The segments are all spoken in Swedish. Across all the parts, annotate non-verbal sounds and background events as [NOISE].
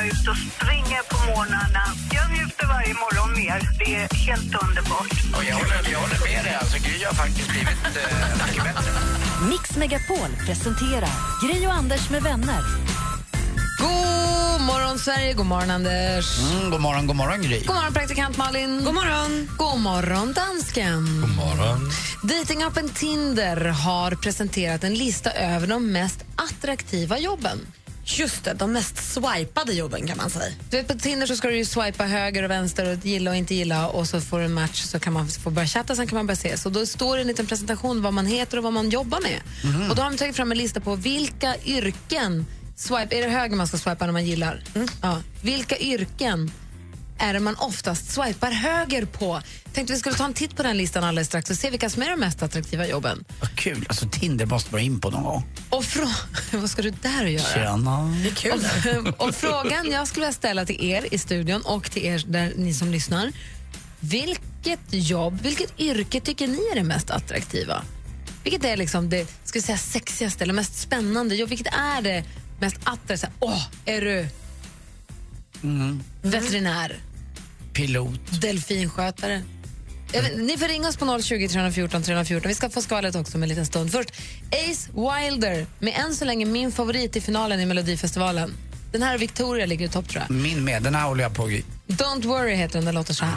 jag ute och springer på morgnarna. Jag njuter varje morgon mer. Det är helt underbart. Och jag, håller, jag håller med dig. Alltså, Gry har faktiskt blivit eh, mycket bättre. Mix Megapol presenterar Gri och Anders med vänner. God morgon, Sverige. God morgon, Anders. Mm, god morgon, god morgon Gry. God morgon, praktikant Malin. God morgon. God morgon, dansken. God morgon. Datingappen Tinder har presenterat en lista över de mest attraktiva jobben. Just det, de mest swipade jobben kan man säga. Du vet, på Tinder så ska du ju swipa höger och vänster och gilla och inte gilla och så får du en match så kan man få börja chatta sen kan man börja ses. Och då står det en liten presentation vad man heter och vad man jobbar med. Och då har de tagit fram en lista på vilka yrken swipe, är det höger man ska swipa när man gillar? Ja. Vilka yrken är det man oftast swipar höger på? Tänkte vi skulle ta en titt på den listan alldeles strax och se vilka som är de mest attraktiva jobben. Vad kul. Alltså, Tinder måste vara in på någon gång. Och frå- [LAUGHS] vad ska du där och göra? Tjena. Det är kul. Och, och frågan jag skulle vilja ställa till er i studion och till er där ni som lyssnar. Vilket jobb, vilket yrke tycker ni är det mest attraktiva? Vilket är liksom det ska vi säga, sexigaste eller mest spännande jobb? Vilket är det mest attraktiva? Åh, är du veterinär, Pilot. delfinskötare? Vet, ni får ringa oss på 020 314 314. Vi ska få skvallret också om en liten stund. Först Ace Wilder med än så länge min favorit i finalen i Melodifestivalen. Den här Victoria ligger i topp tror jag. Min med. Den här håller jag på Gry. Don't worry heter den, den låter så här.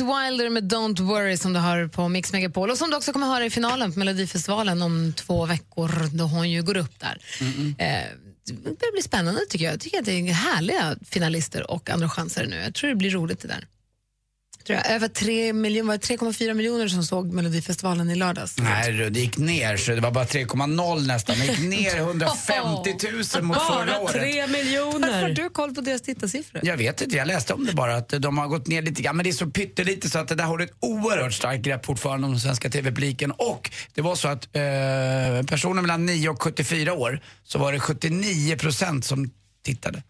Ace Wilder med Don't worry som du hör på Mix Megapol och som du också kommer höra i finalen på Melodifestivalen om två veckor då hon ju går upp där. Eh, det blir spännande tycker jag. Jag tycker att det är härliga finalister och andra chanser nu. Jag tror det blir roligt det där. Tror jag. Över 3 miljoner, var det 3,4 miljoner som såg Melodifestivalen i lördags. Nej, du, det gick ner. Så det var bara 3,0 nästan. Det gick ner [LAUGHS] 150 000 mot förra året. Varför har miljoner. du koll på deras tittarsiffror? Jag vet inte, jag läste om det bara att de har gått ner lite grann. Men det är så pyttelite så att det där har ett oerhört starkt grepp fortfarande om den svenska TV-publiken. Och det var så att eh, personer mellan 9 och 74 år så var det 79 procent som tittade.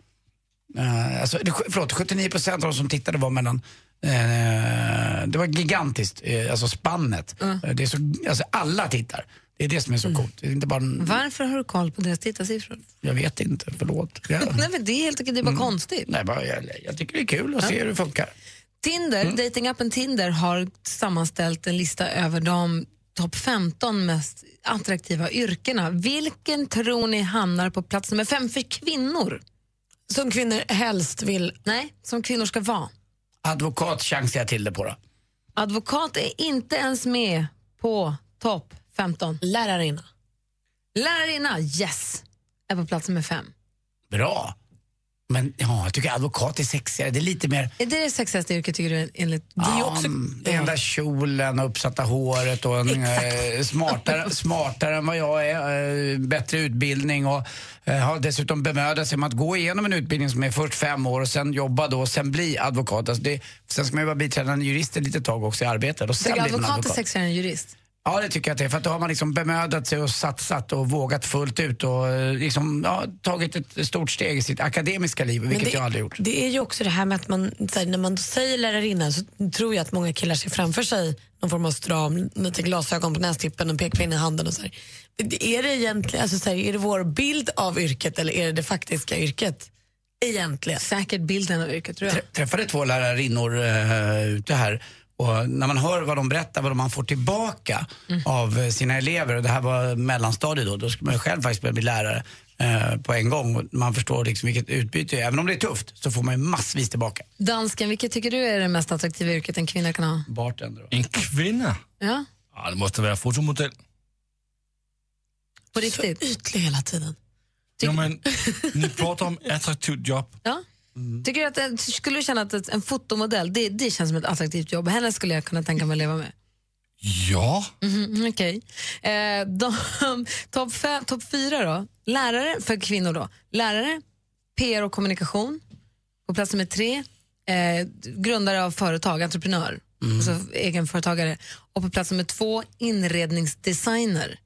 Eh, alltså, förlåt, 79 procent av de som tittade var mellan eh, det var gigantiskt, eh, alltså spannet. Eh, Det är så, alltså alla tittar. Det är det som är så coolt. Det är inte bara, en- Varför har du koll på deras tittarsiffror? jag vet inte, förlåt. Jag, [LAUGHS] Nej, men det är helt okej, det är bara konstigt. nej, bara, jag, jag tycker det är kul att se hur det funkar. Tinder, datingappen Tinder har sammanställt en lista över de topp 15 mest attraktiva yrkena. Vilken tror ni hamnar på plats nummer fem för kvinnor? Som kvinnor helst vill... Nej, som kvinnor ska vara. Advokat chansar jag till det på då. Advokat är inte ens med på topp 15. Lärarinna. Lärarinna, yes, är på plats nummer fem. Bra. Men ja, jag tycker advokat är sexigare. Det är lite mer... Är det det sexigaste yrket tycker du enligt... Det är ju också... den där kjolen och uppsatta håret och en, eh, smartare, [LAUGHS] smartare än vad jag är. Eh, bättre utbildning och eh, har dessutom bemödat sig om att gå igenom en utbildning som är först fem år och sen jobba då och sen bli advokat. Alltså det, sen ska man ju vara biträdande jurist ett litet tag också i arbetet Tycker man advokat är sexigare än jurist? Ja, det tycker jag att det är. För att då har man liksom bemödat sig och satsat och vågat fullt ut och eh, liksom, ja, tagit ett stort steg i sitt akademiska liv, vilket det, jag aldrig gjort. Det är ju också det här med att man, här, när man säger lärarinna så tror jag att många killar ser framför sig någon form av stram, lite glasögon på nästippen och pekpinne i handen och så här. Är det egentligen, alltså så här, är det vår bild av yrket eller är det det faktiska yrket? Egentligen. Säkert bilden av yrket, tror jag. Trä- träffade två lärarinnor uh, ute här och när man hör vad de berättar, vad man får tillbaka av eh, sina elever, och det här var mellanstadiet då, då skulle man ju själv faktiskt börja bli lärare eh, på en gång. Och Man förstår liksom vilket utbyte det är. Även om det är tufft så får man ju massvis tillbaka. Dansken, vilket tycker du är det mest attraktiva yrket en kvinna kan ha? Bartender. En kvinna? Ja, Ja, det måste vara fotomodell. på riktigt. Så ytlig hela tiden. Ja, men, [LAUGHS] ni pratar om attraktivt jobb. Ja. Tycker du att, skulle du känna att en fotomodell, det, det känns som ett attraktivt jobb? Henne skulle jag kunna tänka mig att leva med. Ja. Mhm, Okej. Eh, de- [LAUGHS] Topp topp fyra då. Lärare, för kvinnor då. Lärare, PR och kommunikation. På plats nummer tre, eh, grundare av företag, entreprenör. Alltså egenföretagare. Och på plats nummer två, inredningsdesigner.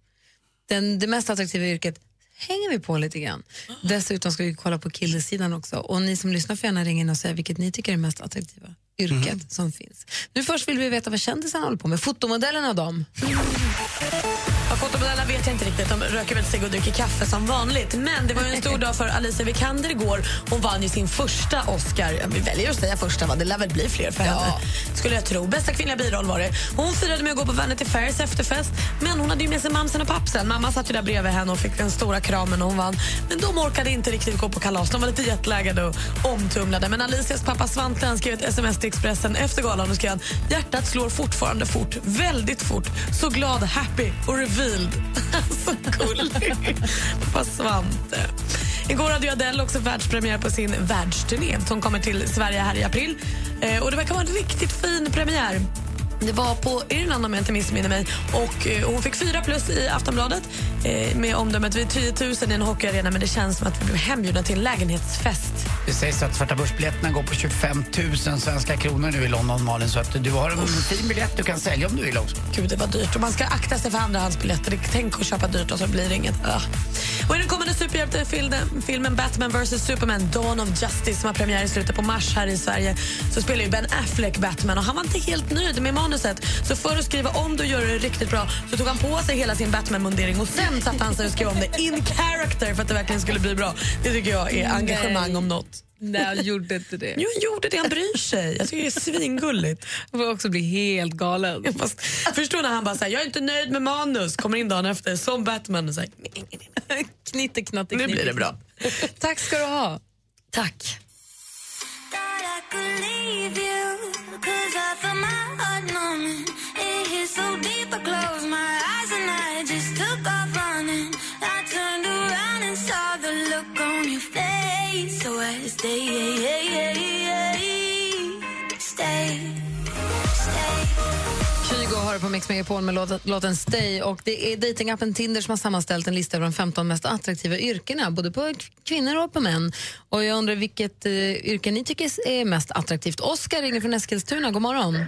Den, det mest attraktiva yrket hänger vi på lite grann. Dessutom ska vi kolla på killesidan också. Och ni som lyssnar får gärna ringa in och säga vilket ni tycker är mest attraktiva yrket som finns. Nu först vill vi veta vad kändisarna håller på med. Fotomodellerna de. Ja, fotomodellerna vet jag inte riktigt. De röker väl cigg och dricker kaffe som vanligt. Men det var ju en stor dag för Alicia Vikander igår. Hon vann ju sin första Oscar. Ja, Vi väljer att säga första, va? det lär väl bli fler för henne. Skulle jag tro. Bästa kvinnliga biroll var det. Hon firade med att gå på Vanity Fairs efterfest. Men hon hade ju med sig mamsen och pappsen. Mamma satt ju där bredvid henne och fick den stora kramen och hon vann. Men de orkade inte riktigt gå på kalas. De var lite jetlaggade och omtumlade. Men Alicias pappa Svante skrev ett sms till Expressen efter galan och skrev han, hjärtat slår fortfarande fort, väldigt fort. Så glad, happy och revealed. [LAUGHS] så gullig. Pappa Svante. Igår hade ju Adele också världspremiär på sin världsturné som kommer till Sverige här i april. Eh, och Det verkar vara en riktigt fin premiär. Det var på Irland om jag inte missminner mig. Och, eh, hon fick fyra plus i Aftonbladet eh, med omdömet vi är 10 000 i en hockeyarena men det känns som att vi blev hembjudna till en lägenhetsfest. Det sägs att svarta börsbiljetterna går på 25 000 svenska kronor nu i London, Malin. Så att du har en fin biljett du kan sälja om du vill också. Gud, det var dyrt. Och man ska akta sig för andrahandsbiljetter. Tänk att köpa dyrt och så blir det inget. Ah. Och I den kommande superhjältefilmen filmen Batman vs Superman Dawn of Justice som har premiär i slutet på mars här i Sverige så spelar ju Ben Affleck Batman och han var inte helt nöjd med manuset. Så för att skriva om det och göra det riktigt bra så tog han på sig hela sin Batman-mundering och sen satte han sig och skrev om det in character för att det verkligen skulle bli bra. Det tycker jag är engagemang Nej. om något. Nej, jag gjorde inte det. Jo, han gjorde det. Han bryr sig. Jag tycker det är svingulligt. Jag får också bli helt galen. Fast, förstår när han bara säger jag är inte nöjd med manus, kommer in dagen efter som Batman och säger Knitte, knatte, Nu blir det bra. Tack ska du ha. Tack. Kygo har på Mix Megapol med låten, Stay och det är datingappen Tinder som har sammanställt en lista över de 15 mest attraktiva yrkena, både på kvinnor och på män. Och jag undrar vilket uh, yrke ni tycker är mest attraktivt. Oskar ringer från Eskilstuna, god morgon.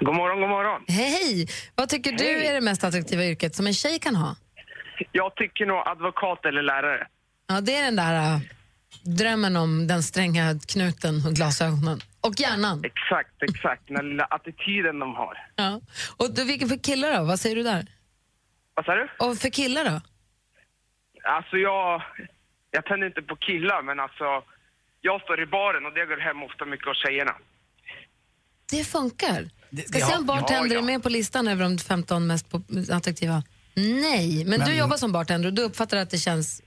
God morgon, god morgon. Hej! Vad tycker du Hej. är det mest attraktiva yrket som en tjej kan ha? Jag tycker nog advokat eller lärare. Ja, det är den där uh, drömmen om den stränga knuten och glasögonen. Och hjärnan. Exakt, exakt. Den lilla attityden de har. Ja. Och du, vilken för killar då? Vad säger du där? Vad sa du? Och för killar då? Alltså jag, jag tänder inte på killar, men alltså jag står i baren och det går hem ofta mycket hos tjejerna. Det funkar. Ska ja, se om bartender ja, är med på listan över de 15 mest attraktiva. Nej, men, du Men- jobbar som bartender och du uppfattar att det känns...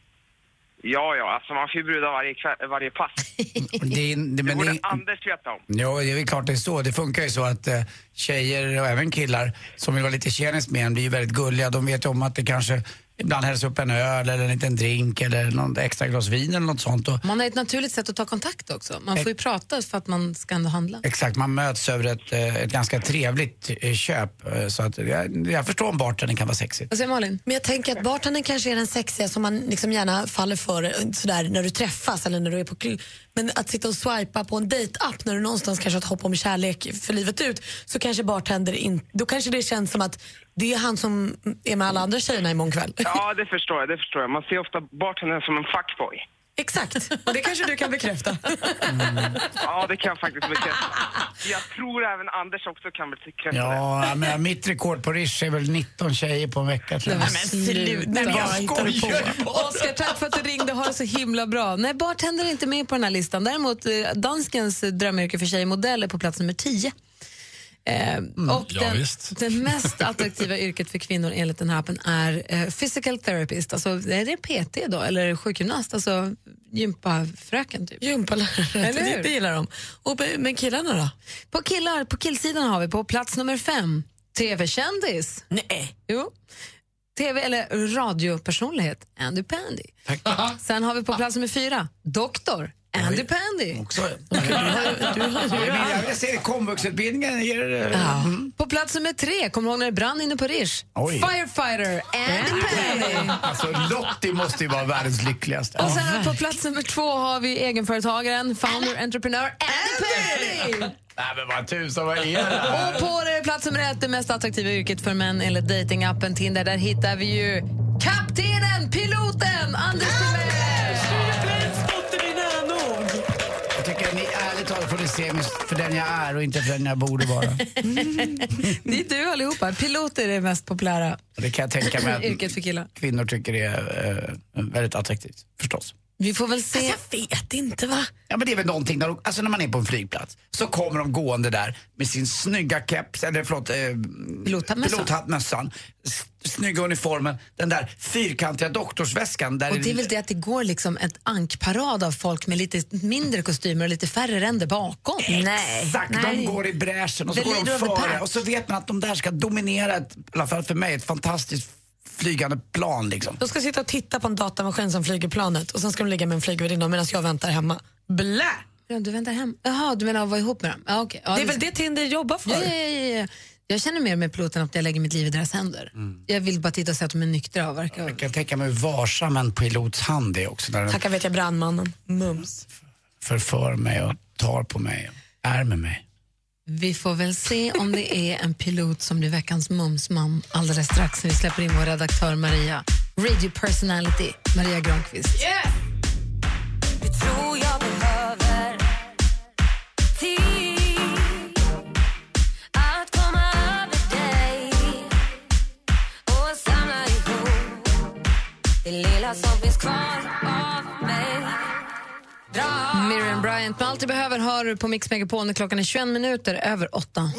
Ja, ja, alltså man får ju brudar varje, varje pass. [LAUGHS] Det, det, Det men borde det, Anders veta om. Ja, det är klart det är så. Det funkar ju så att eh, tjejer och även killar som vill vara lite tjenis med en blir ju väldigt gulliga. De vet ju om att det kanske ibland hälls upp en öl eller en liten drink eller något extra glas vin eller något sånt. Och, Man har ett naturligt sätt att ta kontakt också. Man får ju prata för att man ska ändå handla. exakt, man möts över ett, eh, ett ganska trevligt eh, köp. Eh, Så att jag, jag förstår om bartendern kan vara sexigt. Vad säger Malin? Men jag tänker att bartendern kanske är den sexiga som man liksom gärna faller för sådär när du träffas eller när du är på kl- Men att sitta och swipa på en dejtapp när du någonstans kanske har ett hopp om kärlek för livet ut så kanske bartender in, då kanske det känns som att det är han som är med alla andra tjejerna imorgon kväll. Ja, det förstår jag, det förstår jag. Man ser ofta bartendern som en fuckboy. Exakt, och det kanske du kan bekräfta. Ja, det kan jag faktiskt bekräfta. Jag tror även Anders också kan bekräfta det. Ja, men mitt rekord på Rish är väl 19 tjejer på en vecka tror jag. Nej, men sluta. Nej, men jag bara skojar på. Oskar, tack för att du ringde. Ha det så himla bra. Nej, bartender är inte med på den här listan. Däremot eh, danskens drömyrke för tjej modell är på plats nummer 10. Eh, och Ja, den, det mest attraktiva yrket för kvinnor enligt den här appen är eh, physical therapist. Alltså, är det PT då, eller sjukgymnast? Alltså gympafröken typ. Gympalärare, Eller det, gillar de. Och, men killarna då? På, killar, på killsidan har vi på plats nummer fem TV-kändis. Nej. Jo. TV eller radiopersonlighet, Andy Pandy. Sen har vi på plats nummer fyra, doktor, Andy Pandy. Också. [LAUGHS] Du har- du har- Jag vill- Jag ser komvuxutbildningen ger... eh, Ja. På plats nummer tre, kommer du ihåg när det brann inne på Rish? Oj. Firefighter, Andy Pandy. Alltså Lottie måste ju vara världens lyckligaste. Och sen på plats nummer två har vi egenföretagaren, founder, entreprenör, Andy Pandy. Nej men vad tusan, vad är det här? Och på det plats nummer ett, det mest attraktiva yrket för män enligt datingappen Tinder, där hittar vi ju kaptenen, piloten, Anders Timell! Får ni se mig för den jag är och inte för den jag borde vara. [LAUGHS] Det är du allihopa. Piloter är det mest populära Och det kan jag tänka mig yrket att för killar. kvinnor tycker är eh, väldigt attraktivt, förstås. Vi får väl se. Jag vet inte va? Ja men det är väl någonting, när, de, alltså när man är på en flygplats så kommer de gående där med sin snygga keps, eller förlåt, eh, Pilothattmössan. snygga uniformen, den där fyrkantiga doktorsväskan. Där Och det är väl det att det går liksom ett ankparad av folk med lite mindre kostymer och lite färre ränder bakom. Nej. Exakt, de går i bräschen och så The går de före och så vet man att de där ska dominera, ett, i alla fall för mig, ett fantastiskt flygande plan liksom. De ska sitta och titta på en datamaskin som flyger planet och sen ska de ligga med en flygvärdinna medan jag väntar hemma. Blä! Ja, du väntar hem. Jaha, du menar att vara ihop med dem? Ja, okay. ja, Det är väl det Tinder jobbar för? Ja, ja, ja, ja. Jag känner mer med piloten att jag lägger mitt liv i deras händer. Jag vill bara titta och se att de är nyktra och verkar... Jag kan tänka mig hur varsam en pilots hand är också när den Tackar vet jag brandmannen. Mums. förför mig och tar på mig är med mig. Vi får väl se om det är en pilot som blir veckans mumsman alldeles strax när vi släpper in vår redaktör Maria. Radio personality, Maria Granqvist. Yeah! Som finns kvar Miriam Bryant med Allt du behöver hör du på Mix Megapol när klockan är 21 minuter över 8.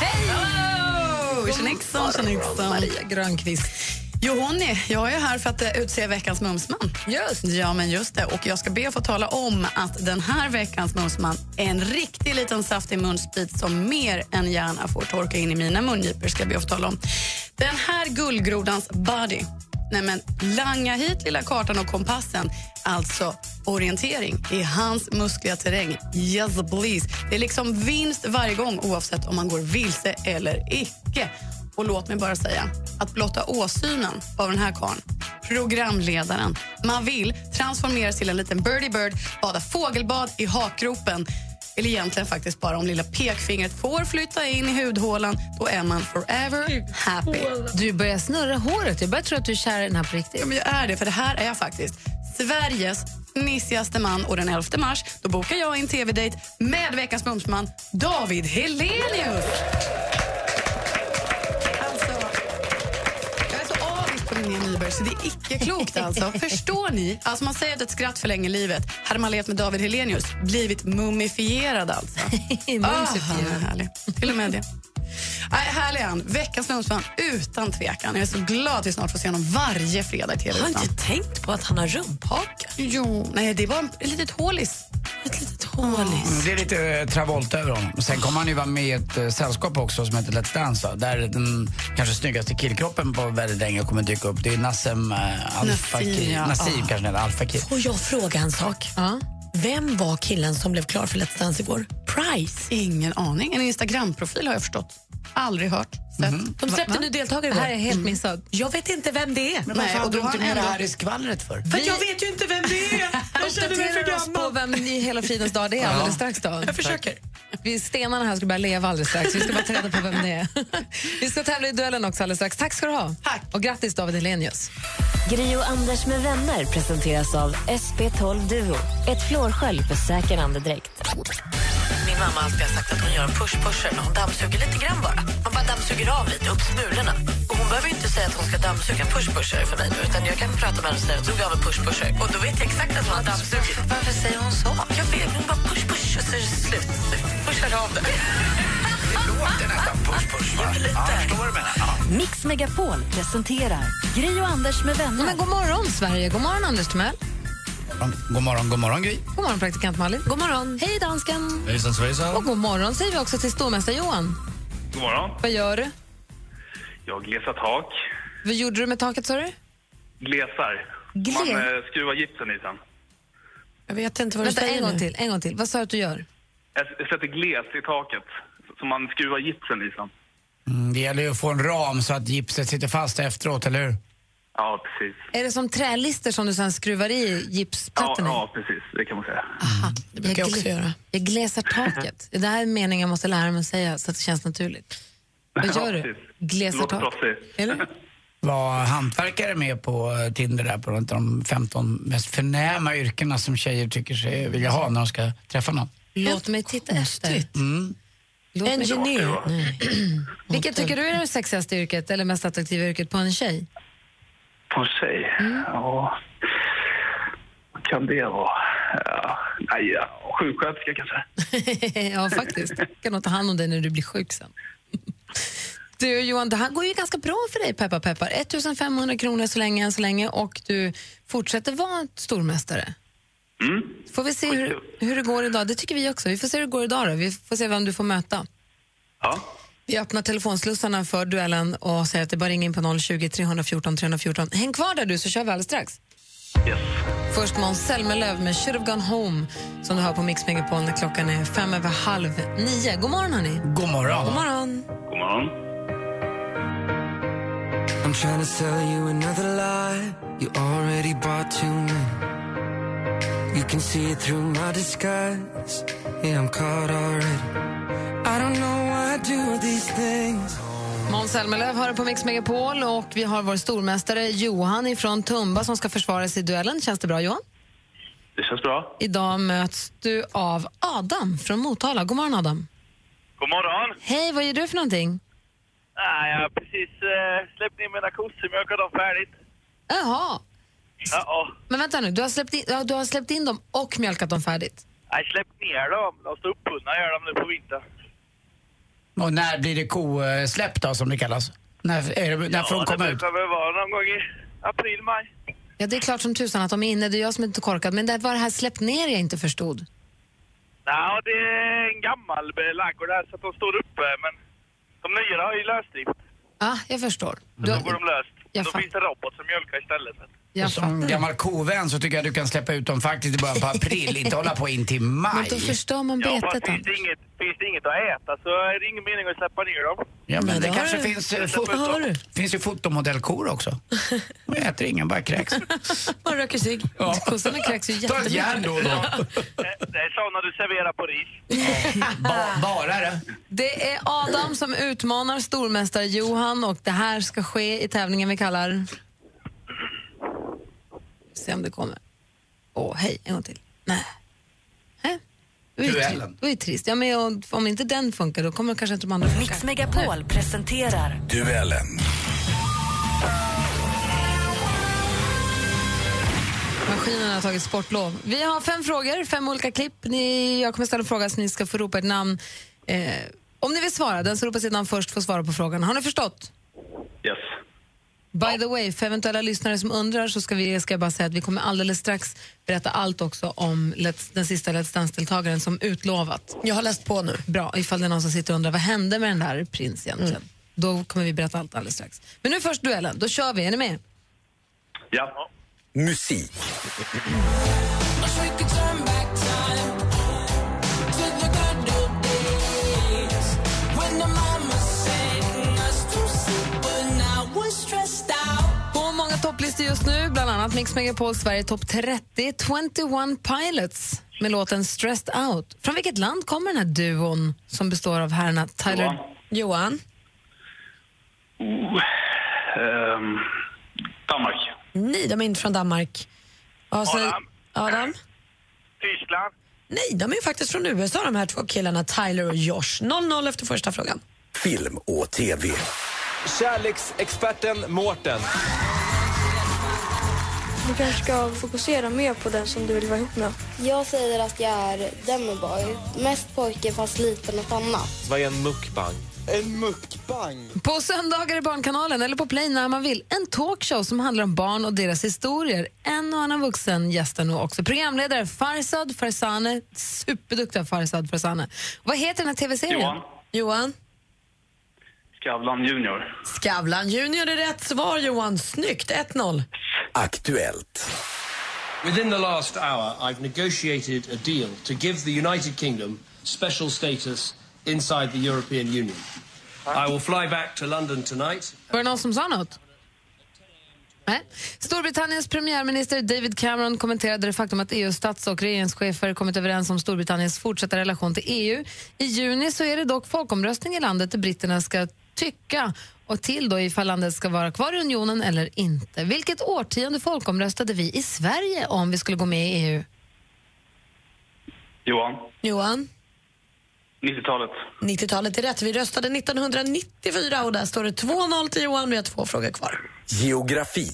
Hej! Tjenixon, tjenixon. Maria Granqvist. Jo, hon är. Jag är här för att eh, utse veckans mumsman. Just. Ja, men just det. Och jag ska be att få tala om att den här veckans mumsman är en riktig liten saftig munsbit som mer än gärna får torka in i mina mungipor. Ska jag be att få tala om. Den här guldgrodans body. Nej, men langa hit lilla kartan och kompassen. Alltså orientering i hans muskliga terräng. Yes, please. Det är liksom vinst varje gång oavsett om man går vilse eller icke. Och låt mig bara säga att blotta åsynen av den här karln, programledaren, man vill transformeras till en liten birdie bird, bada fågelbad i hakgropen eller egentligen faktiskt bara om lilla pekfingret får flytta in i hudhålan, då är man forever happy. Du börjar snurra håret. Jag börjar tro att du är kär i den här på riktigt. Ja, men jag är det, för det här är jag faktiskt. Sveriges fnissigaste man och den 11 mars då bokar jag en tv-dejt med veckans mumsman David Helenius. Nyberg så det är icke klokt. Alltså. [LAUGHS] Förstår ni? Alltså, man säger att ett skratt förlänger livet. Hade man levt med David Helenius blivit mumifierad alltså. [LAUGHS] Är härlig. Till och med det. Nej, härlig är han. Veckans mumsman utan tvekan. Jag är så glad att vi snart får se honom varje fredag i tv. Har inte tänkt på att han har rumphaka. Jo, nej, det är bara ett litet hålis. Ett hålis. Mm, Det är lite eh, Travolta över honom. Sen kommer han ju vara med i ett eh, sällskap också som heter Let's Dance. va? Där den kanske snyggaste killkroppen på väldigt länge kommer dyka upp. Det är Nassem uh, Alfa Nassim, ja. Nassim Ja. kanske heter Alfa Kid. Får jag fråga en sak? Ja. Vem var killen som blev klar för Let's Dance igår? Price. Ingen aning. En Instagramprofil har jag förstått. Aldrig hört. Sett. De släppte en ny deltagare Det här är helt missat. Jag vet inte vem det är. Men Nej, varför och hade du inte med det här i skvallret för? För jag vet ju inte vem det är. [LAUGHS] Jag känner mig för oss på gammal. vem i hela fridens dag det är alldeles strax. Då. Jag försöker. Vi stenarna här ska börja leva alldeles strax. Vi ska bara ta reda på vem det är. [LAUGHS] Vi ska tävla i duellen också alldeles strax. Tack ska du ha. Tack. Och grattis David Helenius. Gri och Anders med vänner presenteras av SP12 Duo. Ett flårskölj för säker andedräkt. Min mamma har alltid sagt att hon gör en push-pusher när hon dammsuger lite grann bara. Man bara dammsuger av lite, upp smulorna. Och hon behöver inte säga att hon ska dammsuga push-pusher för mig nu, utan jag kan prata med henne och säga att hon av en push-pusher. Och då vet jag exakt att hon har dammsugit. Varför säger hon så? Jag vet, hon bara push-push och så är det slut. Pushar av det. Det låter nästan push-push va? Ja, förstår vad du menar. Ja. Mix Megapol presenterar Gri och Anders med vänner. Men god morgon, Sverige. God morgon, Anders Timell. God morgon, god morgon Gry. God morgon, praktikant Malin. God morgon. Hej, dansken. Hejsan svejsan. Och god morgon säger vi också till stormästare Johan. God morgon. Vad gör du? Jag glesar tak. Vad gjorde du med taket, sa du? Glesar. Gle- Man eh, skruvar gipsen i sen. Jag vet inte vad du säger en gång nu. till. En gång till. Vad sa du att du gör? Jag jag sätter gles i taket. Så man skruvar gipsen i sen. Mm, det gäller ju att få en ram så att gipset sitter fast efteråt, eller hur? Ja, precis. Är det som trälister som du sen skruvar i Ja, gipsplattorna? ja, precis. Det kan man säga. Det brukar jag också gle- göra. Jag glesar taket. Det här är meningen jag måste lära mig att säga så att det känns naturligt. Vad Ja, gör du? precis. Glesar taket? Eller? [LAUGHS] Var hantverkare med på eh, Tinder där på något av de 15 mest förnäma yrkena som tjejer tycker sig vilja ha när de ska träffa någon. Låt mig titta efter. Mm. Låt mig... Engineer. [CLEARS THROAT] Vilket tycker du är det sexigaste yrket eller mest attraktiva yrket på en tjej? På en tjej? Ja. Vad kan det vara? Ja. Nej, ja. sjuksköterska kanske. [LAUGHS] ja, faktiskt. Kan nog ta hand om dig när du blir sjuk sen. [LAUGHS] Du Johan, det här går ju ganska bra för dig, peppar peppar. 1500 kronor så länge än så länge och du fortsätter vara stormästare. Mm. Får vi se hur, hur det går idag. Det tycker vi också. Vi får se hur det går idag då. Vi får se vem du får möta. Ja. Vi öppnar telefonslussarna för duellen och säger att det bara ringer in på 020 314 314. Häng kvar där du så kör vi alldeles strax. Yes. Först Måns Zelmerlöw med Should have gone home som du hör på Mix Megapol när klockan är fem över halv nio. God morgon hörni. God morgon. God morgon. God morgon. I'm trying to sell you another lie. You already bought too many. You can see it through my disguise. Yeah, I'm caught already. I don't know why I do these things. Måns Zelmerlöw hör på Mix Megapol och vi har vår stormästare Johan från Tumba som ska försvara sig i duellen. Känns det bra Johan? Det känns bra. Idag möts du av Adam från Motala. God morgon Adam. God morgon. Hej, vad gör du för någonting? Nej, jag har precis eh, släppt in mina kossor, mjölkat dem färdigt. Jaha. Ja, ja. Men vänta nu, du har, släppt in, du har släppt in dem och mjölkat dem färdigt? Jag släppt ner dem. De står uppbundna gör de nu på vintern. Och när blir det kosläpp då, som det kallas? När, är det, när får de ja, det komma ut? brukar väl vara någon gång i april, maj. Ja, det är klart som tusan att de är inne. Det är jag som är inte korkad. Men det var det här släpp ner jag inte förstod. Ja, det är en gammal ladugård där så att de står uppe, men de nya har ju lösdrift. Ja, jag förstår. Då går de löst. Jag Då fattar. finns det robot som mjölkar istället. Jag som gammal kovän så tycker jag du kan släppa ut dem faktiskt i början på april, inte hålla på in till maj. Men då förstör man Ja, betet. fast finns det, inget, finns det inget att äta så är det ingen mening att släppa ner dem. Ja, men Men det kanske du. finns, eh, Det fot- har du. finns ju fotomodellkor också. [LAUGHS] De äter ingen, bara kräks. [LAUGHS] Man röker cigg. Ja. Kossorna kräks ju Ta ett järn då och då. Det- Det är såna du serverar på ris. Ba- bara det. Det är Adam som utmanar stormästare Johan och det här ska ske i tävlingen vi kallar... Se om det kommer. Åh, hej, en gång till. Nej. Hä? Det var ju Duellen. Det var ju trist. Ja, men om- om inte den funkar då kommer kanske inte de andra funka. Mix Megapol presenterar Duellen. Maskinen har tagit sportlov. Vi har fem frågor, fem olika klipp. Ni, jag kommer ställa en fråga så ni ska få ropa ett namn. Eh, om ni vill svara, den som ropar sitt namn först får svara på frågan. Har ni förstått? Yes. By the way, för eventuella lyssnare som undrar så ska, vi, ska jag bara säga att vi kommer alldeles strax berätta allt också om Let's, den sista Let's Dance-deltagaren som utlovat. Jag har läst på nu. Bra, ifall det är någon som sitter och undrar vad hände med den där prins egentligen. Då kommer vi berätta allt alldeles strax. Men nu först duellen, då kör vi. Är ni med? Ja. Musik. Topplistor just nu, bland annat Mix Megapol Sverige topp 30, 21 Pilots med låten Stressed Out. Från vilket land kommer den här duon som består av herrarna Tyler... Johan. Johan. Oh. Ehm, Danmark. Nej, de är inte från Danmark. Och så, Adam. Adam? Tyskland. Nej, de är faktiskt från USA de här två killarna, Tyler och Josh. 0-0 efter första frågan. Film och TV. Kärleksexperten Mårten. Du kanske ska fokusera mer på den som du vill vara ihop med. Jag säger att jag är Demiboy. Mest pojke fast lite något annat. Vad är en mukbang? En mukbang. På söndagar i Barnkanalen eller på Play när man vill. En talkshow som handlar om barn och deras historier. En och annan vuxen gästar nog också. Programledare Farsad Farsane, superduktiga Farsad Farsane. Vad heter den här tv-serien? Johan. Johan? Skavlan Junior. Skavlan Junior är rätt svar, Johan. Snyggt. 1-0. Aktuellt. Within the last hour, I've negotiated a deal to give the United Kingdom special status inside the European Union. I will fly back to London tonight. Var det någon som sa något? Nej. Storbritanniens premiärminister David Cameron kommenterade det faktum att EUs stats och regeringschefer kommit överens om Storbritanniens fortsatta relation till EU. I juni så är det dock folkomröstning i landet där britterna ska tycka och till då ifall landet ska vara kvar i unionen eller inte. Vilket årtionde folkomröstade vi i Sverige om vi skulle gå med i EU? Johan. Johan? 90-talet. 90-talet är rätt. Vi röstade 1994 och där står det 2-0 till Johan. Vi har två frågor kvar. Geografi.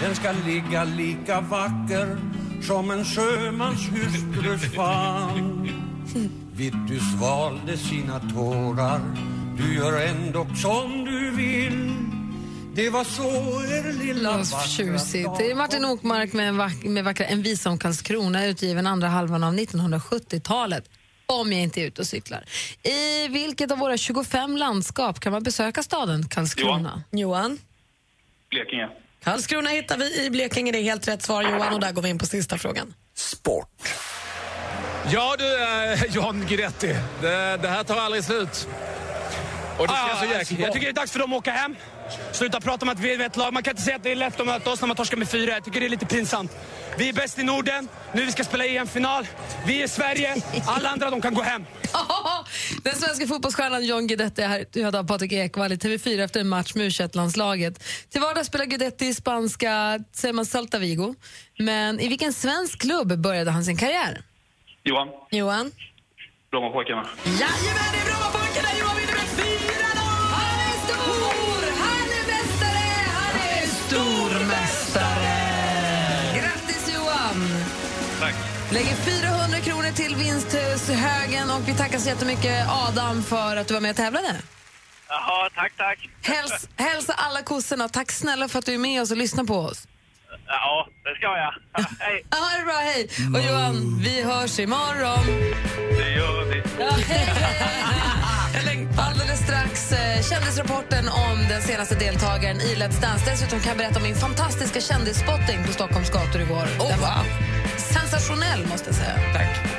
Den ska ligga lika vacker som en sjömans hustrus famn [LAUGHS] Vittus valde sina tårar Du gör ändå som du vill Det var så er lilla vackra Tjusigt. Det är Martin Okmark med, vack, med vackra En visa om Karlskrona utgiven andra halvan av 1970-talet. Om jag inte är ute och cyklar. I vilket av våra 25 landskap kan man besöka staden Karlskrona? Johan? Blekinge. Karlskrona hittar vi i Blekinge. Det är helt rätt svar, Johan. Och där går vi in på sista frågan. Sport. Ja du, eh, John Guidetti. Det, det här tar aldrig slut. Och det känns så jäkla Jag tycker det är dags för dem att åka hem. Sluta prata om att vi är ett lag. Man kan inte säga att det är lätt att möta oss när man torskar med fyra. Jag tycker det är lite pinsamt. Vi är bäst i Norden. Nu vi ska spela EM-final. Vi är Sverige. Alla andra de kan gå hem. [LAUGHS] Den svenska fotbollsstjärnan John Guidetti är här död av Patrik Ekwall i TV4 efter en match med u landslaget Till vardags spelar Guidetti i spanska säger man Celta Vigo. Men i vilken svensk klubb började han sin karriär? Johan. Johan? Brommapojkarna. Jajamän, det är Brommapojkarna! Johan vinner Lägger 400 kronor till vinsthögen och vi tackar så jättemycket Adam för att du var med och tävlade. Jaha, tack, tack. Häls, hälsa alla kossorna tack snälla för att du är med oss och lyssnar på oss. Ja, det ska jag. Hej. [LAUGHS] Ha det bra, hej! Och Johan, vi hörs imorgon. Det gör vi. Ja, hej, hej. Alldeles strax eh, kändisrapporten om den senaste deltagaren i Let's Dance. Dessutom kan jag berätta om min fantastiska kändisspotting på Stockholms gator igår. Oh, Den var sensationell, måste jag säga. Tack.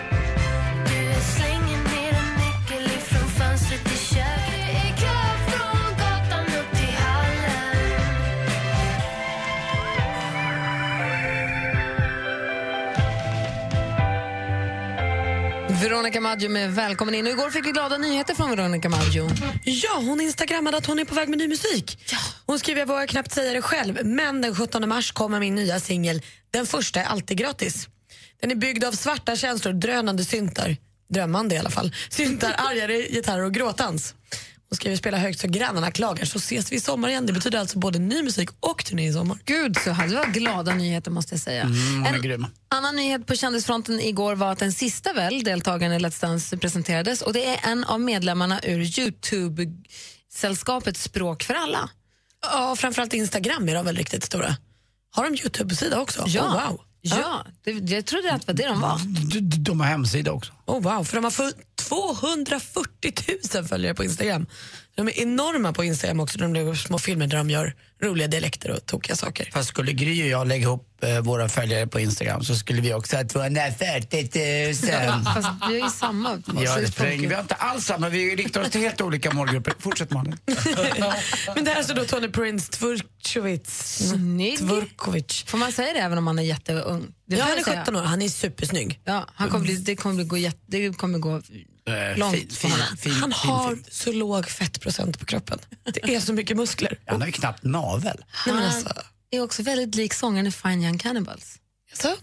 Veronica Maggio med Välkommen in. Och igår fick vi glada nyheter från Veronica Maggio. Ja, hon instagrammade att hon är på väg med ny musik. Hon skriver, jag vågar knappt säga det själv, men den 17 mars kommer min nya singel. Den första är alltid gratis. Den är byggd av svarta känslor, drönande syntar, drömmande i alla fall, syntar, [LAUGHS] argare gitarrer och gråtans. Hon skriver spela högt så grannarna klagar så ses vi i sommar igen. Det betyder alltså både ny musik och turné i sommar. Gud, så hade det var glada nyheter måste jag säga. Mm, en grym. annan nyhet på kändisfronten igår var att den sista väl, deltagaren i Let's Dance presenterades och det är en av medlemmarna ur Youtube-sällskapet Språk för alla. Ja, framförallt Instagram är de väl riktigt stora. Har de Youtube-sida också? Ja. Oh, wow. Ja, det, jag trodde att det var det de var. De, de har hemsida också. Oh, wow, för de har för 240 000 följare på Instagram. De är enorma på Instagram också. De gör små filmer där de gör roliga dialekter och tokiga saker. Fast skulle Gry och jag lägga ihop eh, våra följare på Instagram så skulle vi också ha 240 000. [LAUGHS] Fast vi har ju samma. Ja, det spränger. Vi har inte alls samma. Vi riktar oss till helt olika målgrupper. Fortsätt Malin. [LAUGHS] Men det här står då Tony Prince Tvrkovits. Snygg. Tvrkovic. Får man säga det även om man är jätteung? Det Ja, han är säga. 17 år. Han är supersnygg. Ja, han kommer bli, det kommer bli gå, jätte, det kommer gå långt fin, fin, fin, Han har fin. så låg fettprocent på kroppen. Det är så mycket muskler. [LAUGHS] Han har ju knappt navel. Nej, men Han alltså, är också väldigt lik sångaren i Fine Young Cannibals. så?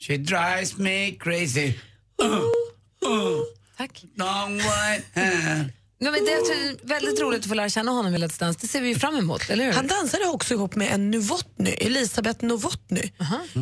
She drives me crazy. Uh, uh, Tack. long white hair. Men det är väldigt roligt att få lära känna honom i Let's Dance. Det ser vi ju fram emot, eller hur? Han dansade också ihop med en Novotny, Elisabeth Novotny.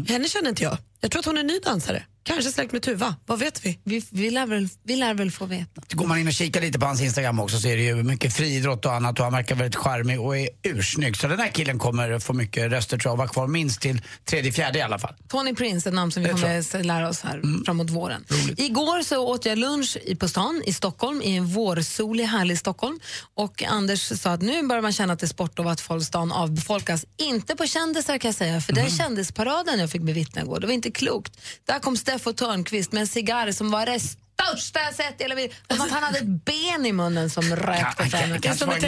Henne känner inte jag. Jag tror att hon är ny dansare. Kanske släkt med Tuva, vad vet vi? Vi, vi, lär väl, vi lär väl få veta. Går man in och kikar lite på hans Instagram också så är det ju mycket friidrott och annat och han verkar väldigt charmig och är ursnygg. Så den här killen kommer få mycket röster tror jag och vara kvar minst till tredje, fjärde i alla fall. Tony Prince, ett namn som vi kommer att lära oss här framåt våren. Igår så åt jag lunch i- på stan i Stockholm, i en vårsolig, härlig Stockholm. Och Anders sa att nu börjar man känna att det är sport och att folk stan avbefolkas. Inte på kändisar kan jag säga, för den kändisparaden jag fick bevittna igår, det var inte klokt. Där kom Steffo Törnqvist med en cigarr som var det största jag sett i hela mitt Som att han hade ett ben i munnen som rökte fram. Kan- kanske var en,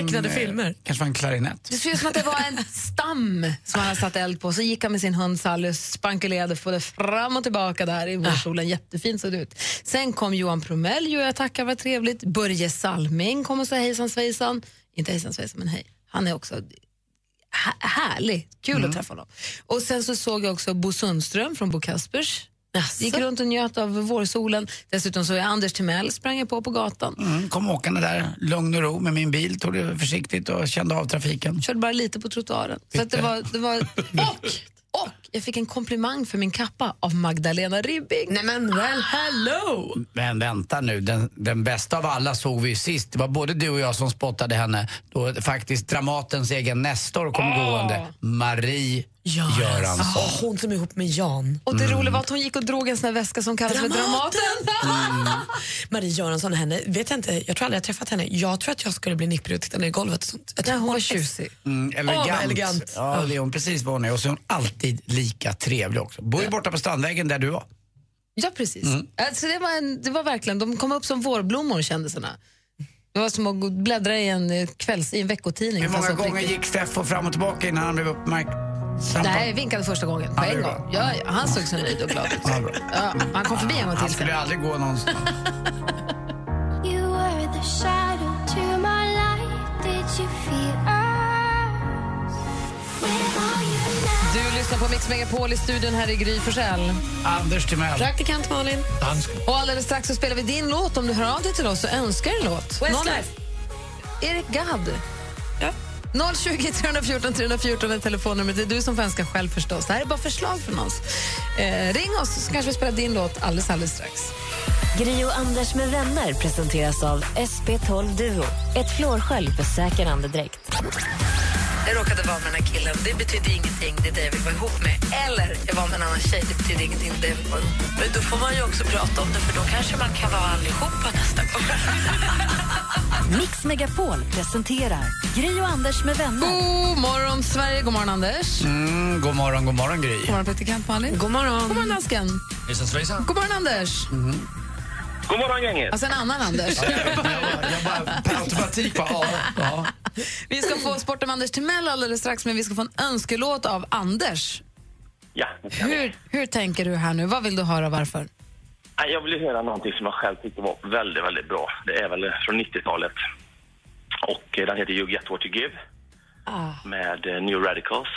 eh, Kanske var en klarinett. Det ser ut som att det var en [LAUGHS] stam som han hade satt eld på. Så gick han med sin hund Sally och spankulerade både fram och tillbaka där i vårsolen. Jättefint såg det ut. Sen kom Johan Promeljo, jag tackar, vad trevligt. Börje Salming kom och sa hejsan svejsan. Inte hejsan svejsan, men hej. Han är också hä- härlig. Kul Mm. att träffa honom. Och sen så såg jag också Bo Sundström från Bo Kaspers. Gick runt och njöt av vårsolen. Dessutom så är Anders Timell sprang jag på på gatan. Mm, kom åkande där, lugn och ro med min bil, tog det försiktigt och kände av trafiken. Körde bara lite på trottoaren. Så det var, det var, [LAUGHS] och, och jag fick en komplimang för min kappa av Magdalena Ribbing. Nej men well, hello! Men vänta nu, den, den bästa av alla såg vi ju sist. Det var både du och jag som spottade henne då faktiskt Dramatens egen Nestor kom gående. Marie Göransson. Ah, hon som är ihop med Jan. Och det roliga var att hon gick och drog en sån här väska som kallas för Dramaten. Marie Göransson, henne, vet jag inte, jag tror aldrig jag träffat henne. Jag tror att jag skulle bli nipprig och titta ner i golvet. Och sånt. Jag tror hon var är- tjusig. Mm, elegant. Vad elegant. Ja, det är hon precis vad hon är. Och så är hon alltid lika trevlig också. Bor ju borta på Strandvägen där du var. Ja, precis. Mm. Alltså, det, var en, det var verkligen, de kom upp som vårblommor kändisarna. Det var som att bläddra i en, eh, kvälls, i en veckotidning. Hur många gånger riktigt. gick Steffo fram och tillbaka innan han blev uppmärkt? Nej, vinkade första gången på en gång. Ja, han såg så nöjd och glad ut. Ja, han kom förbi en gång Han till. skulle aldrig gå någonstans. [LAUGHS] lyssnar på Mix Megapol i studion här i Gry Forssell. Anders Timell. Praktikant Malin. Och alldeles strax så spelar vi din låt. Om du hör av dig till oss så önskar en låt. Westlife. Erik Gadd. Ja. 020 314 314 är telefonnumret. Det är du som får önska själv förstås. Det här är bara förslag från oss. Eh, ring oss så kanske vi spelar din låt alldeles, alldeles strax. Gri och Anders med vänner presenteras av SP12 Duo. Ett flårskölj för säker andedräkt. Jag råkade vara med den här killen. Det betyder ingenting. Det är det jag vill vara ihop med. Eller jag var med en annan tjej. Det betyder ingenting. Det är det jag vill vara ihop med. Men då får man ju också prata om det för då kanske man kan vara allihopa nästa gång. [LAUGHS] Mix Megapol presenterar Gri och Anders med vänner. God morgon, Sverige. God morgon, Anders. Mm, god morgon, god morgon Gry. God morgon, praktikant Malin. God morgon. God morgon. Hejsan svejsan. God morgon, Anders. God morgon gänget! Alltså en annan Anders. Jag bara per automatik bara, ja, ja. Vi ska få Sport om Anders Timell alldeles strax, men vi ska få en önskelåt av Anders. Ja, det kan vi. Hur, hur tänker du här nu? Vad vill du höra och varför? Nej, Jag vill höra någonting som jag själv tyckte var väldigt, väldigt bra. Det är väl från 90-talet. Och eh, den heter You Get What You Give med eh, New Radicals.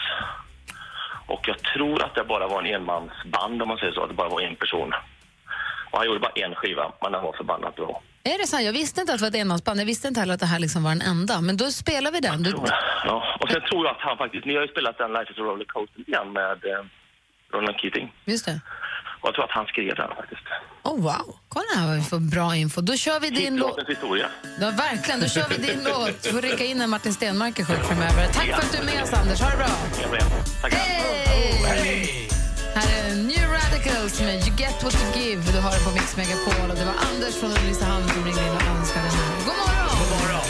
Och jag tror att det bara var en enmansband om man säger så, att det bara var en person. Och han gjorde bara en skiva, men den var förbannat bra. Är det här? Jag visste inte att det var ett enmansband. Jag visste inte heller att det här liksom var den enda. Men då spelar vi den. Du, Ja, och sen tror jag att han faktiskt, ni har ju spelat den Life is a Rollercoaster igen med eh, Ronan Keating. just det. Och jag tror att han skrev den faktiskt. Oh, wow. Kolla här vad vi får bra info. Då kör vi din låt. Historia. Ja, verkligen. Då kör vi din låt. Du får rycka in när Martin Stenmark är sjuk framöver. Tack för att du är med oss, Anders. Ha det bra. Hej! You Give. Du har den på Mix Megapol. Och det var Anders från Ulricehamn som ringde in och önskade den här. God morgon! God morgon!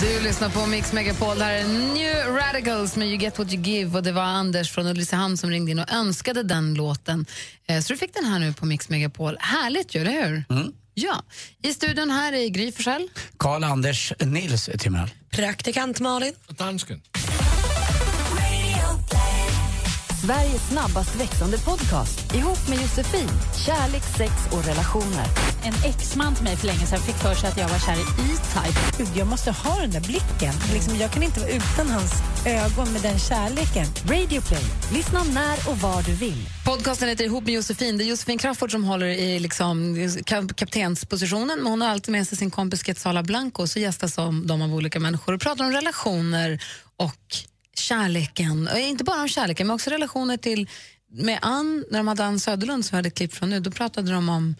Du lyssnar på Mix Megapol. Det här är New Radicals med You Get What You Give. Och Det var Anders från Ulricehamn som ringde in och önskade den låten. Eh, Så du fick den här nu på Mix Megapol. Härligt ju, eller hur? Ja. I studion här är Gry Forssell. Karl-Anders Nils Timell. Praktikant Malin. Dansken. Sveriges snabbast växande podcast ihop med Josefin. Kärlek, sex och relationer. En exman till mig för länge sedan fick för sig att jag var kär i E-Type. Jag måste ha den där blicken. Liksom, jag kan inte vara utan hans ögon med den kärleken. Radio Play. Lyssna när och var du vill. Podcasten heter Ihop med Josefin. Det är Josefin Crafoord som håller i liksom, kap- kaptenspositionen men hon har alltid med sig sin kompis Quetzala Blanco så gästas de av olika människor och pratar om relationer och kärleken. Och inte bara om kärleken men också relationer till med Ann, när de hade Ann Söderlund som vi hade ett klipp från nu, då pratade de om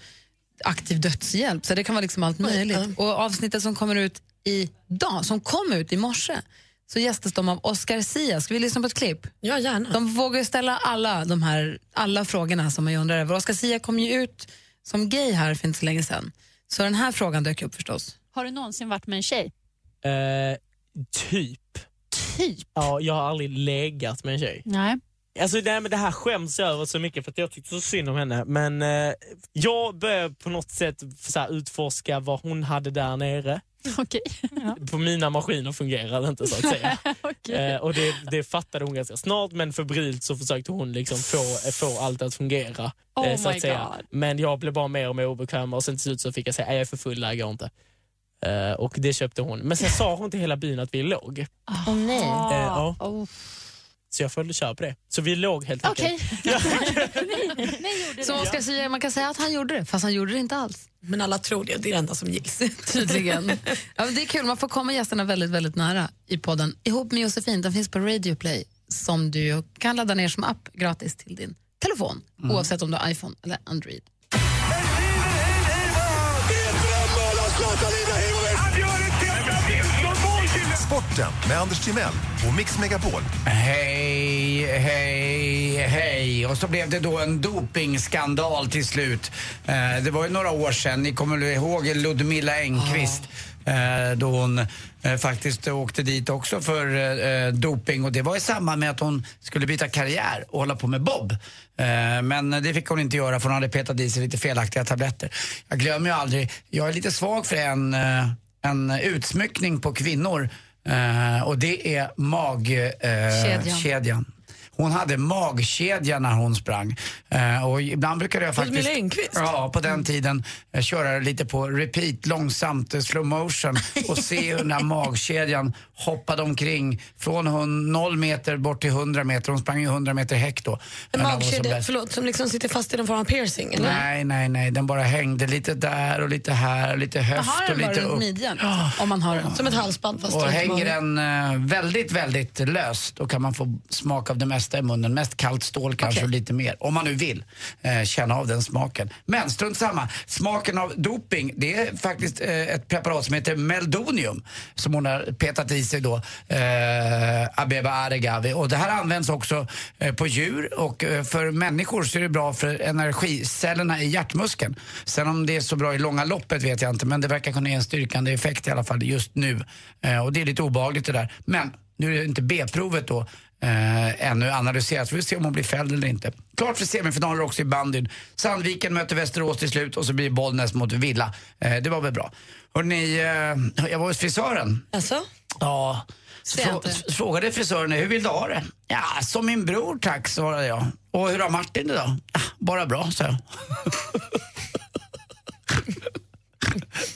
aktiv dödshjälp. Så det kan vara liksom allt möjligt. Och avsnittet som kommer ut idag, som kom ut i morse, så gästas de av Oscar Sia. Ska vi lyssna på ett klipp? Ja, gärna. De vågar ju ställa alla de här alla frågorna som man undrar över. Oscar Sia kom ju ut som gay här för inte så länge sedan. Så den här frågan dök upp förstås. Har du någonsin varit med en tjej? Eh, typ. Typ? Ja, jag har aldrig legat med en tjej. Nej. Alltså det, här, med det här skäms jag över så mycket för att jag tyckte så synd om henne. Men eh, jag började på något sätt så här, utforska vad hon hade där nere. Okej. På mina maskiner fungerar det inte så att säga. [LAUGHS] Okej. eh, och det, det fattade hon ganska snart men febrilt så försökte hon liksom få, få allt att fungera. Oh så my att säga. God. Men jag blev bara mer och mer obekväm och sen till slut så fick jag säga "Nej, jag är för full, här går inte. Eh, och det köpte hon. Men sen sa hon till hela byn att vi låg. Åh nej. Eh, ja. Oh. Så jag följde köra på det. Så vi låg helt enkelt. [LAUGHS] [LAUGHS] Så Oscar Sia, man kan säga att han gjorde det, fast han gjorde det inte alls. Men alla tror det, det är det enda som gills. [LAUGHS] Tydligen. ja, men det är kul, man får komma gästerna väldigt, väldigt nära i podden. Ihop med Josefin, den finns på Radio Play som du kan ladda ner som app gratis till din telefon, oavsett om du har iPhone eller Android. Sporten med Anders Timell och Mix Megapol. Hej, hej, hej. Och så blev det då en dopingskandal till slut. Eh, det var ju några år sedan, ni kommer väl ihåg Ludmilla Engqvist? Eh, då hon eh, faktiskt åkte dit också för eh, doping och det var i samband med att hon skulle byta karriär och hålla på med bob. Eh, men det fick hon inte göra för hon hade petat i sig lite felaktiga tabletter. Jag glömmer ju aldrig, jag är lite svag för en, eh, en utsmyckning på kvinnor eh, och det är magkedjan. Hon hade magkedja när hon sprang. Eh, och ibland brukade jag faktiskt... Ludmilla? Ja, på den tiden eh, köra lite på repeat, långsamt, eh, slow motion [LAUGHS] och se hur den här magkedjan hoppade omkring från hun- noll meter bort till 100 meter. Hon sprang ju 100 meter häck då. En hon magkedja, förlåt, som liksom sitter fast i någon form av piercing? Eller? Nej, nej, nej. Den bara hängde lite där och lite här och lite höft har och den bara lite runt upp. midjan, om man har den. Som ett halsband fast Och hänger den eh, väldigt, väldigt löst då kan man få smak av det mesta i munnen. Mest kallt stål kanske och lite mer. Om man nu vill eh, känna av den smaken. Men strunt samma. Smaken av doping, det är faktiskt eh, ett preparat som heter Meldonium. Som hon har petat i sig då, eh, Abeba Aregawi. Och det här används också eh, på djur och eh, för människor så är det bra för energicellerna i hjärtmuskeln. Sen om det är så bra i långa loppet vet jag inte men det verkar kunna ge en styrkande effekt i alla fall just nu. Eh, och det är lite obehagligt det där. Men nu är det inte B-provet då eh, ännu analyserat. Så vi får se om hon blir fälld eller inte. Klart för semifinaler också i bandyn. Sandviken möter Västerås till slut och så blir Bollnäs mot Villa. Eh, det var väl bra. Hörrni, eh, jag var hos frisören. Alltså? Ja. Frå- frågade frisören hur vill du ha det? Ja, som min bror tack, svarade jag. Och hur har Martin det då? "Ah, Bara bra, sa jag. [LAUGHS]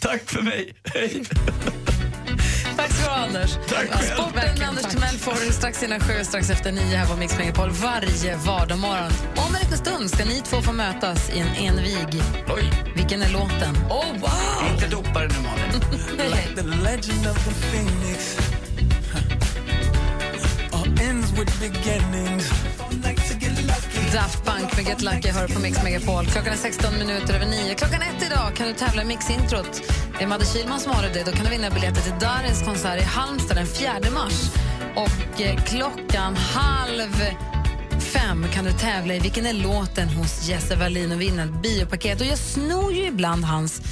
tack för mig. Hej. Tack ska du ha, Anders. Tack själv. Sporten med Anders Timell får strax innan sju, strax efter nio här på Mix Megapol varje vardagsmorgon. Om en liten stund ska ni två få mötas i en envig. Oj. Vilken är låten? Oh, wow! Inte dopare nu, Malin. [LAUGHS] Like the legend of the phoenix. All ends with beginnings. Daft Punk med Get Lucky hör på Mix Megapol. Klockan är 16 minuter över 9. Klockan ett idag kan du tävla i Mixintrot. Det är Madde Kihlman som har det. Då kan du vinna biljetter till Darins konsert i Halmstad den 4 mars. Och eh, klockan halv fem kan du tävla i Vilken är låten hos Jesse Wallin och vinna ett biopaket. Och jag snor ju ibland hans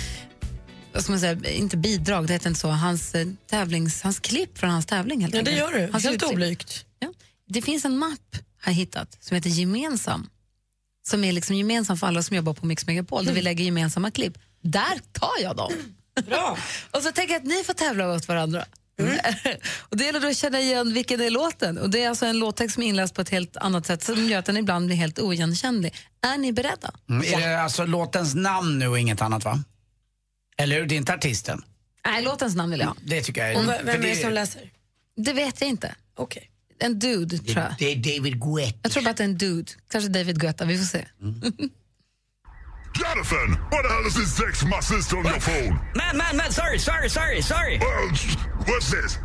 vad ska man säga, inte bidrag, det heter inte så, hans eh, tävlings, hans klipp från hans tävling helt Ja, det gör du. Hans Helt oblygt. Ja. Det finns en mapp har jag hittat som heter Gemensam. Som är liksom gemensam för alla som jobbar på Mix Megapol, där vi lägger gemensamma klipp. Där tar jag dem. [LAUGHS] Bra. och så tänker jag att ni får tävla åt varandra. [LAUGHS] och det gäller då att känna igen vilken är låten. Och det är alltså en låttext som är inläst på ett helt annat sätt som gör att den ibland blir helt oigenkännlig. Är ni beredda? Mm, är det alltså låtens namn nu och inget annat va? Eller hur? Det är inte artisten? Nej, låtens namn vill jag ha. Det tycker jag är... Och vem är det som läser? Det vet jag inte. Okej. En dude, tror jag. Det är David Guetta. Jag tror bara att det är en dude. Kanske David Guetta, vi får se. Jonathan, what the hell is this text my sister on your phone? Man, man, man, sorry, sorry, sorry, sorry. Well, what's this?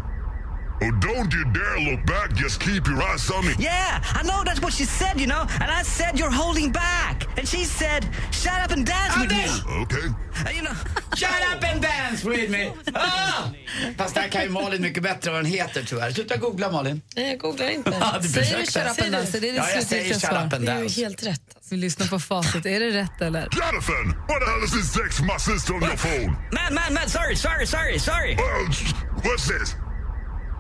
Oh, don't you dare look back. Just keep your eyes on me. Yeah, I know that's what she said, you know, and I said you're holding back. And she said, shut up and dance with me. Okay. And, you know, [LAUGHS] Shut up and dance with me! Ah! Fast där kan ju Malin mycket bättre vad den heter tyvärr. Sluta googla Malin. Nej, jag googlar inte. Du Säger du shut up and dance? Det är ditt Ja, jag säger slutgiltiga shut up and Det är ju dance. helt rätt. Vi lyssnar på facit. Är det rätt eller? Jonathan, what the hell is this text my sister on your phone? man, man, man, sorry, sorry, sorry, sorry. Well, what's this?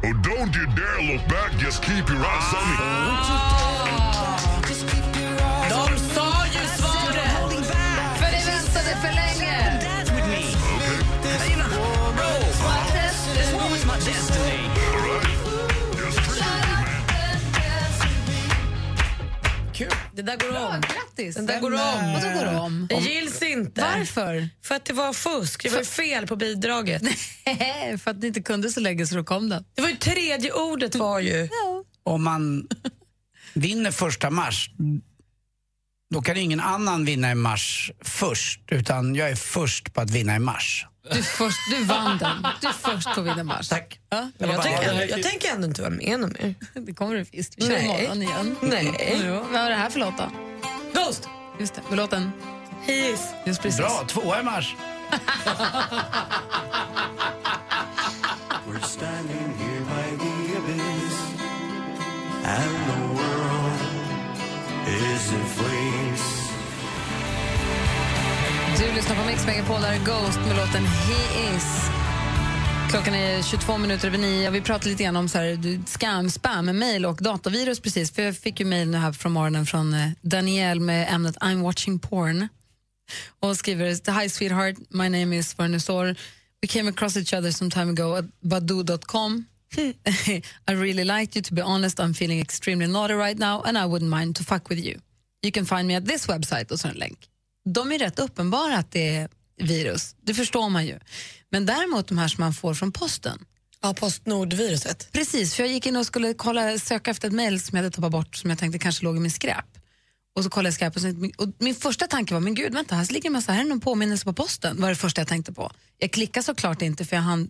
Oh, don't you dare look back. Just keep your eyes on me. Ah. Där går om. Grattis! Den där går om. Vadå går om? Det gills inte. Varför? För att det var fusk. Det var ju fel på bidraget. [LAUGHS] för att ni inte kunde så länge så då kom den. Det var ju tredje ordet var ju... Om man vinner första mars, då kan ingen annan vinna i mars först. Utan jag är först på att vinna i mars. Du, först, du vann den. Du är först på vinna mars. Tack. Ja, Men jag, tänker, jag tänker ändå inte vara med någon mer. Det kommer du visst. Vi kör Nej. imorgon igen. Nej. Jo, vad var det här för låt då? Ghost! Just det, med låten? He is. Just precis. Bra, tvåa i mars. We're standing here by the abyss, and the world is in du lyssnar på Mix Megapol, där är Ghost med låten He is. Klockan är 22 minuter över nio. Vi pratade lite grann om så här, scam, spam, mejl och datavirus precis. För jag fick ju mejl nu här från morgonen från eh, Daniel med ämnet I'm watching porn. Och skriver Hi sweetheart, my name is Varnusor. We came across each other some time ago at badoo.com. [LAUGHS] I really liked you, to be honest. I'm feeling extremely naughty right now and I wouldn't mind to fuck with you. You can find me at this website och så en länk. De är rätt uppenbara att det är virus, det förstår man ju. Men däremot de här som man får från posten. Ja, Postnord-viruset. Precis, för jag gick in och skulle kolla, söka efter ett mejl som jag hade tappat bort som jag tänkte kanske låg i min skräp. Och så kollade jag skräp och, så, och min första tanke var, men gud vänta, här ligger en massa, här är någon påminnelse på posten. var det första jag tänkte på. Jag klickade såklart inte för jag hann,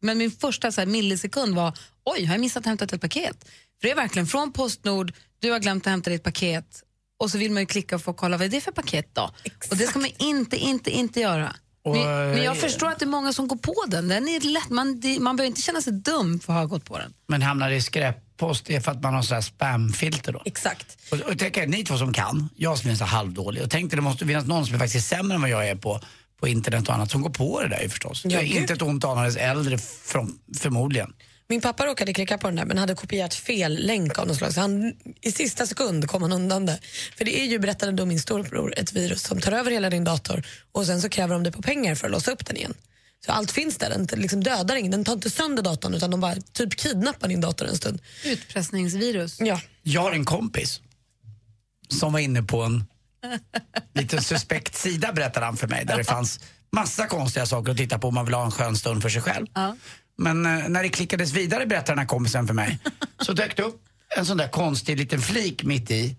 men min första så här, millisekund var, oj, har jag missat att hämta ett paket? För det är verkligen från Postnord, du har glömt att hämta ditt paket och så vill man ju klicka och få kolla vad är det för paket då. Och det ska man inte, inte, inte göra. Och, men, men jag eh, förstår att det är många som går på den. den är lätt, man, det, man behöver inte känna sig dum för att ha gått på den. Men hamnar i skräppost det är för att man har sådär spamfilter då. Exakt. Och, och tänk er, ni två som kan, jag som är så halvdålig. Och tänk dig, det måste finnas någon som är faktiskt sämre än vad jag är på, på internet och annat som går på det där ju förstås. Ja, jag är inte ett ont anandes äldre från, förmodligen. Min pappa råkade klicka på den där men hade kopierat fel länk av något slag så han, i sista sekund kom han undan det. För det är ju, berättade då min storebror, ett virus som tar över hela din dator och sen så kräver de det på pengar för att låsa upp den igen. Så allt finns där, den liksom dödar ingen, den tar inte sönder datorn utan de bara typ kidnappar din dator en stund. Utpressningsvirus. Ja. Jag har en kompis som var inne på en liten suspekt sida berättade han för mig där det fanns massa konstiga saker att titta på om man vill ha en skön stund för sig själv. Men eh, när det klickades vidare berättade den här kompisen för mig [LAUGHS] så dök det upp en sån där konstig liten flik mitt i.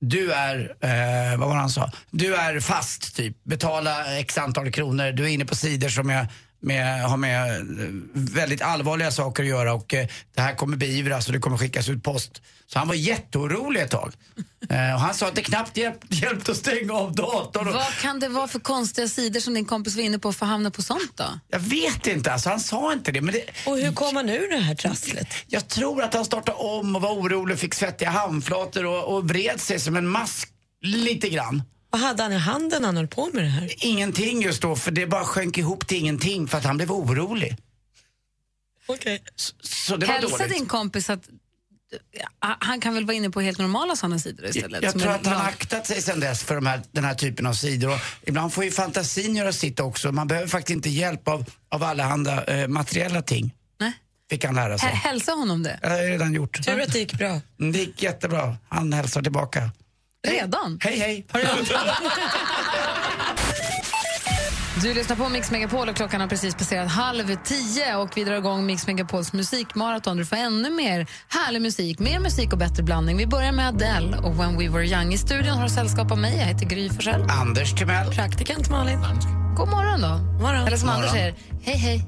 Du är, eh, vad var han sa? Du är fast typ, betala x antal kronor, du är inne på sidor som är med, har med eh, väldigt allvarliga saker att göra och eh, det här kommer beivras och det kommer skickas ut post. Så han var jätteorolig ett tag. [LAUGHS] Eh, och han sa att det knappt hjälp, hjälpte att stänga av datorn. Och, Vad kan det vara för konstiga sidor som din kompis var inne på för att hamna på sånt då? jag vet inte, alltså, han sa inte det. Men det och hur kom han ur det här trasslet? Jag tror att han startade om och var orolig, fick svettiga handflator och, och vred sig som en mask lite grann. Vad hade han i handen när han höll på med det här? Ingenting just då, för det bara sjönk ihop till ingenting för att han blev orolig. Okej. Så, så det var Hälsa dåligt. din kompis att ja, han kan väl vara inne på helt normala sådana sidor istället? Jag som tror att han har aktat sig sen dess för de här, den här typen av sidor. Och ibland får ju fantasin göra sitt också. Man behöver faktiskt inte hjälp av, av allehanda eh, materiella ting. Nej. Fick han lära sig. Hä- Hälsa honom det. Det har jag redan gjort. Tur att det gick bra. Mm, Det gick jättebra. Han hälsar tillbaka. Redan? Hej, hej. Du lyssnar på Mix Megapol och klockan har precis passerat halv tio och vi drar igång Mix Megapols musikmaraton. Du får ännu mer härlig musik, mer musik och bättre blandning. Vi börjar med Adele och When We Were Young. I studion har du sällskap av mig. Jag heter Gry Forssell. Anders Timell. Praktikant Malin. God morgon då. Morgon. Eller som Morgon. Anders säger, hej hej.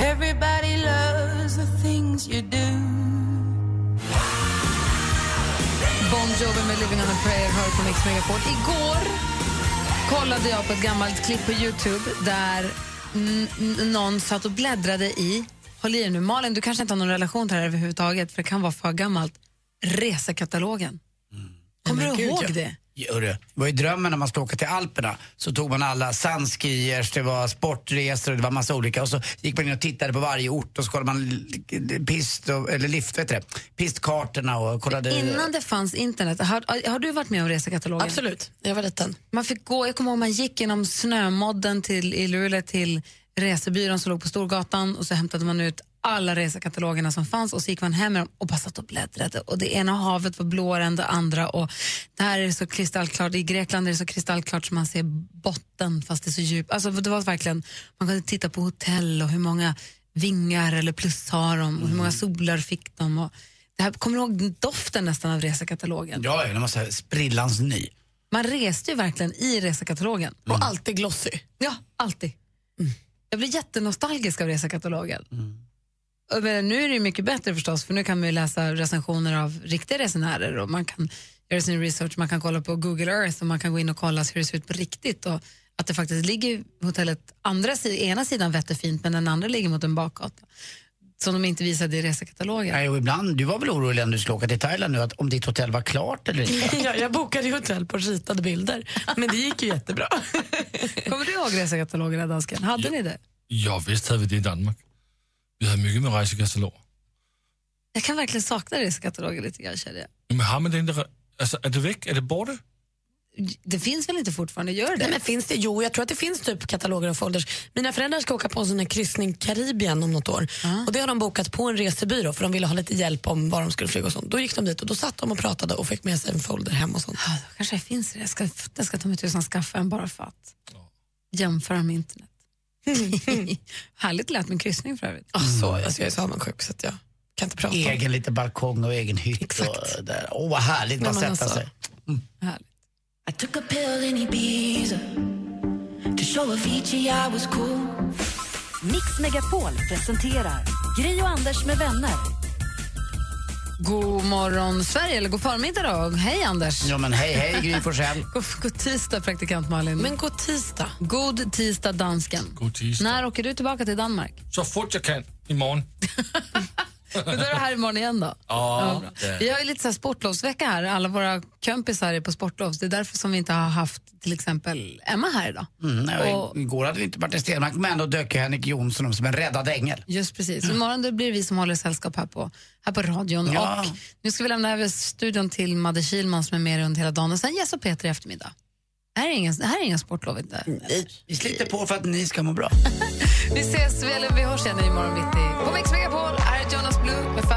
[LAUGHS] Everybody loves the things you do. Bon Jovi med Living on a prayer hör på Mix Megapol. Igår kollade jag på ett gammalt klipp på Youtube där någon satt och bläddrade i, håll i er nu, Malin du kanske inte har någon relation till det här överhuvudtaget för det kan vara för gammalt, resekatalogen. Kommer Men du ihåg det? Det var ju drömmen när man skulle åka till Alperna. Så tog man alla sandskiers, det var sportresor och det var massa olika. Och så gick man in och tittade på varje ort och så kollade man pist, och, eller lift, vet det? Pistkartorna och kollade... Innan det fanns internet, har, har du varit med om resekatalogen? Absolut, jag var liten. Man fick gå, jag kommer ihåg man gick genom snömodden till, i Luleå till resebyrån som låg på Storgatan och så hämtade man ut alla resekatalogerna som fanns och så gick man hem med dem och bara satt och bläddrade och det ena havet var blåare än det andra och där är det så kristallklart, i Grekland är det så kristallklart som man ser botten fast det är så djupt. Alltså det var verkligen, man kunde titta på hotell och hur många vingar eller plus har de och hur många solar fick de. Och det här, kommer du ihåg doften nästan av resekatalogen? Ja, den var så här sprillans ny. Man reste ju verkligen i resekatalogen. Och alltid glossy. Ja, alltid. Jag blir jättenostalgisk av resekatalogen. Och men Nu är det mycket bättre förstås, för nu kan man ju läsa recensioner av riktiga resenärer och man kan göra sin research, man kan kolla på Google Earth och man kan gå in och kolla hur det ser ut på riktigt och att det faktiskt ligger hotellet andra sidan, ena sidan vettefint men den andra ligger mot en bakgata. Som de inte visade i resekatalogen. Nej, och ibland, du var väl orolig när du skulle åka till Thailand nu, att om ditt hotell var klart eller inte? [LAUGHS] ja, jag bokade ju hotell på ritade bilder, men det gick ju jättebra. [LAUGHS] Kommer du ihåg resekatalogerna, dansken? Hade ni det? Ja, visst hade vi det i Danmark. Vi hade mycket med resekatalog. Jag kan verkligen sakna resekataloger lite grann känner jag. Men har man det inte... Alltså, är det väck? Är det borta? Det finns väl inte fortfarande, gör det? Nej, men finns det? Jo, jag tror att det finns typ kataloger och folders. Mina föräldrar ska åka på en sån här kryssning Karibien om något år. Och det har de bokat på en resebyrå för de ville ha lite hjälp om var de skulle flyga och sånt. Då gick de dit och då satt de och pratade och fick med sig en folder hem och sånt. Ja, då kanske det finns det. Jag ska, jag ska ta mig tusan skaffa en bara för att jämföra med internet. [LAUGHS] Härligt lät med kryssning för övrigt. Oh, så, alltså, jag är så avundsjuk så att jag kan inte prata Egen liten balkong och egen hytt. Och där. Åh, vad härligt men sätta alltså. sig. I took a pill in Ibiza to show Avicii I was cool. Mix Megapol presenterar Gri och Anders med vänner. God morgon Sverige, eller god förmiddag då. Hej Anders. Ja, men hej, hej, Gry Forssell. [LAUGHS] God, god tisdag praktikant Malin. Men god tisdag. God tisdag dansken. God tisdag. När åker du tillbaka till Danmark? Så fort jag kan, imorgon. [LAUGHS] [LAUGHS] Men då är du här imorgon igen då? Ja, Vi har ju lite så här sportlovsvecka här. Alla våra kompisar är på sportlov. Det är därför som vi inte har haft till exempel Emma här idag. Mm, nej, Och- Igår hade vi inte Martin Stenmarck, men då dök Henrik Jonsson upp som en räddad ängel. Just precis. Imorgon då blir det vi som håller sällskap här på, här på radion. Ja. Och nu ska vi lämna över studion till Madde Kilman som är med under hela dagen. Och sen Jess och Peter i eftermiddag. Det här är inga, här är inga sportlov inte. Vi sliter på för att ni ska må bra. [LAUGHS] Vi ses, vi, eller vi hörs igen imorgon bitti. På Mix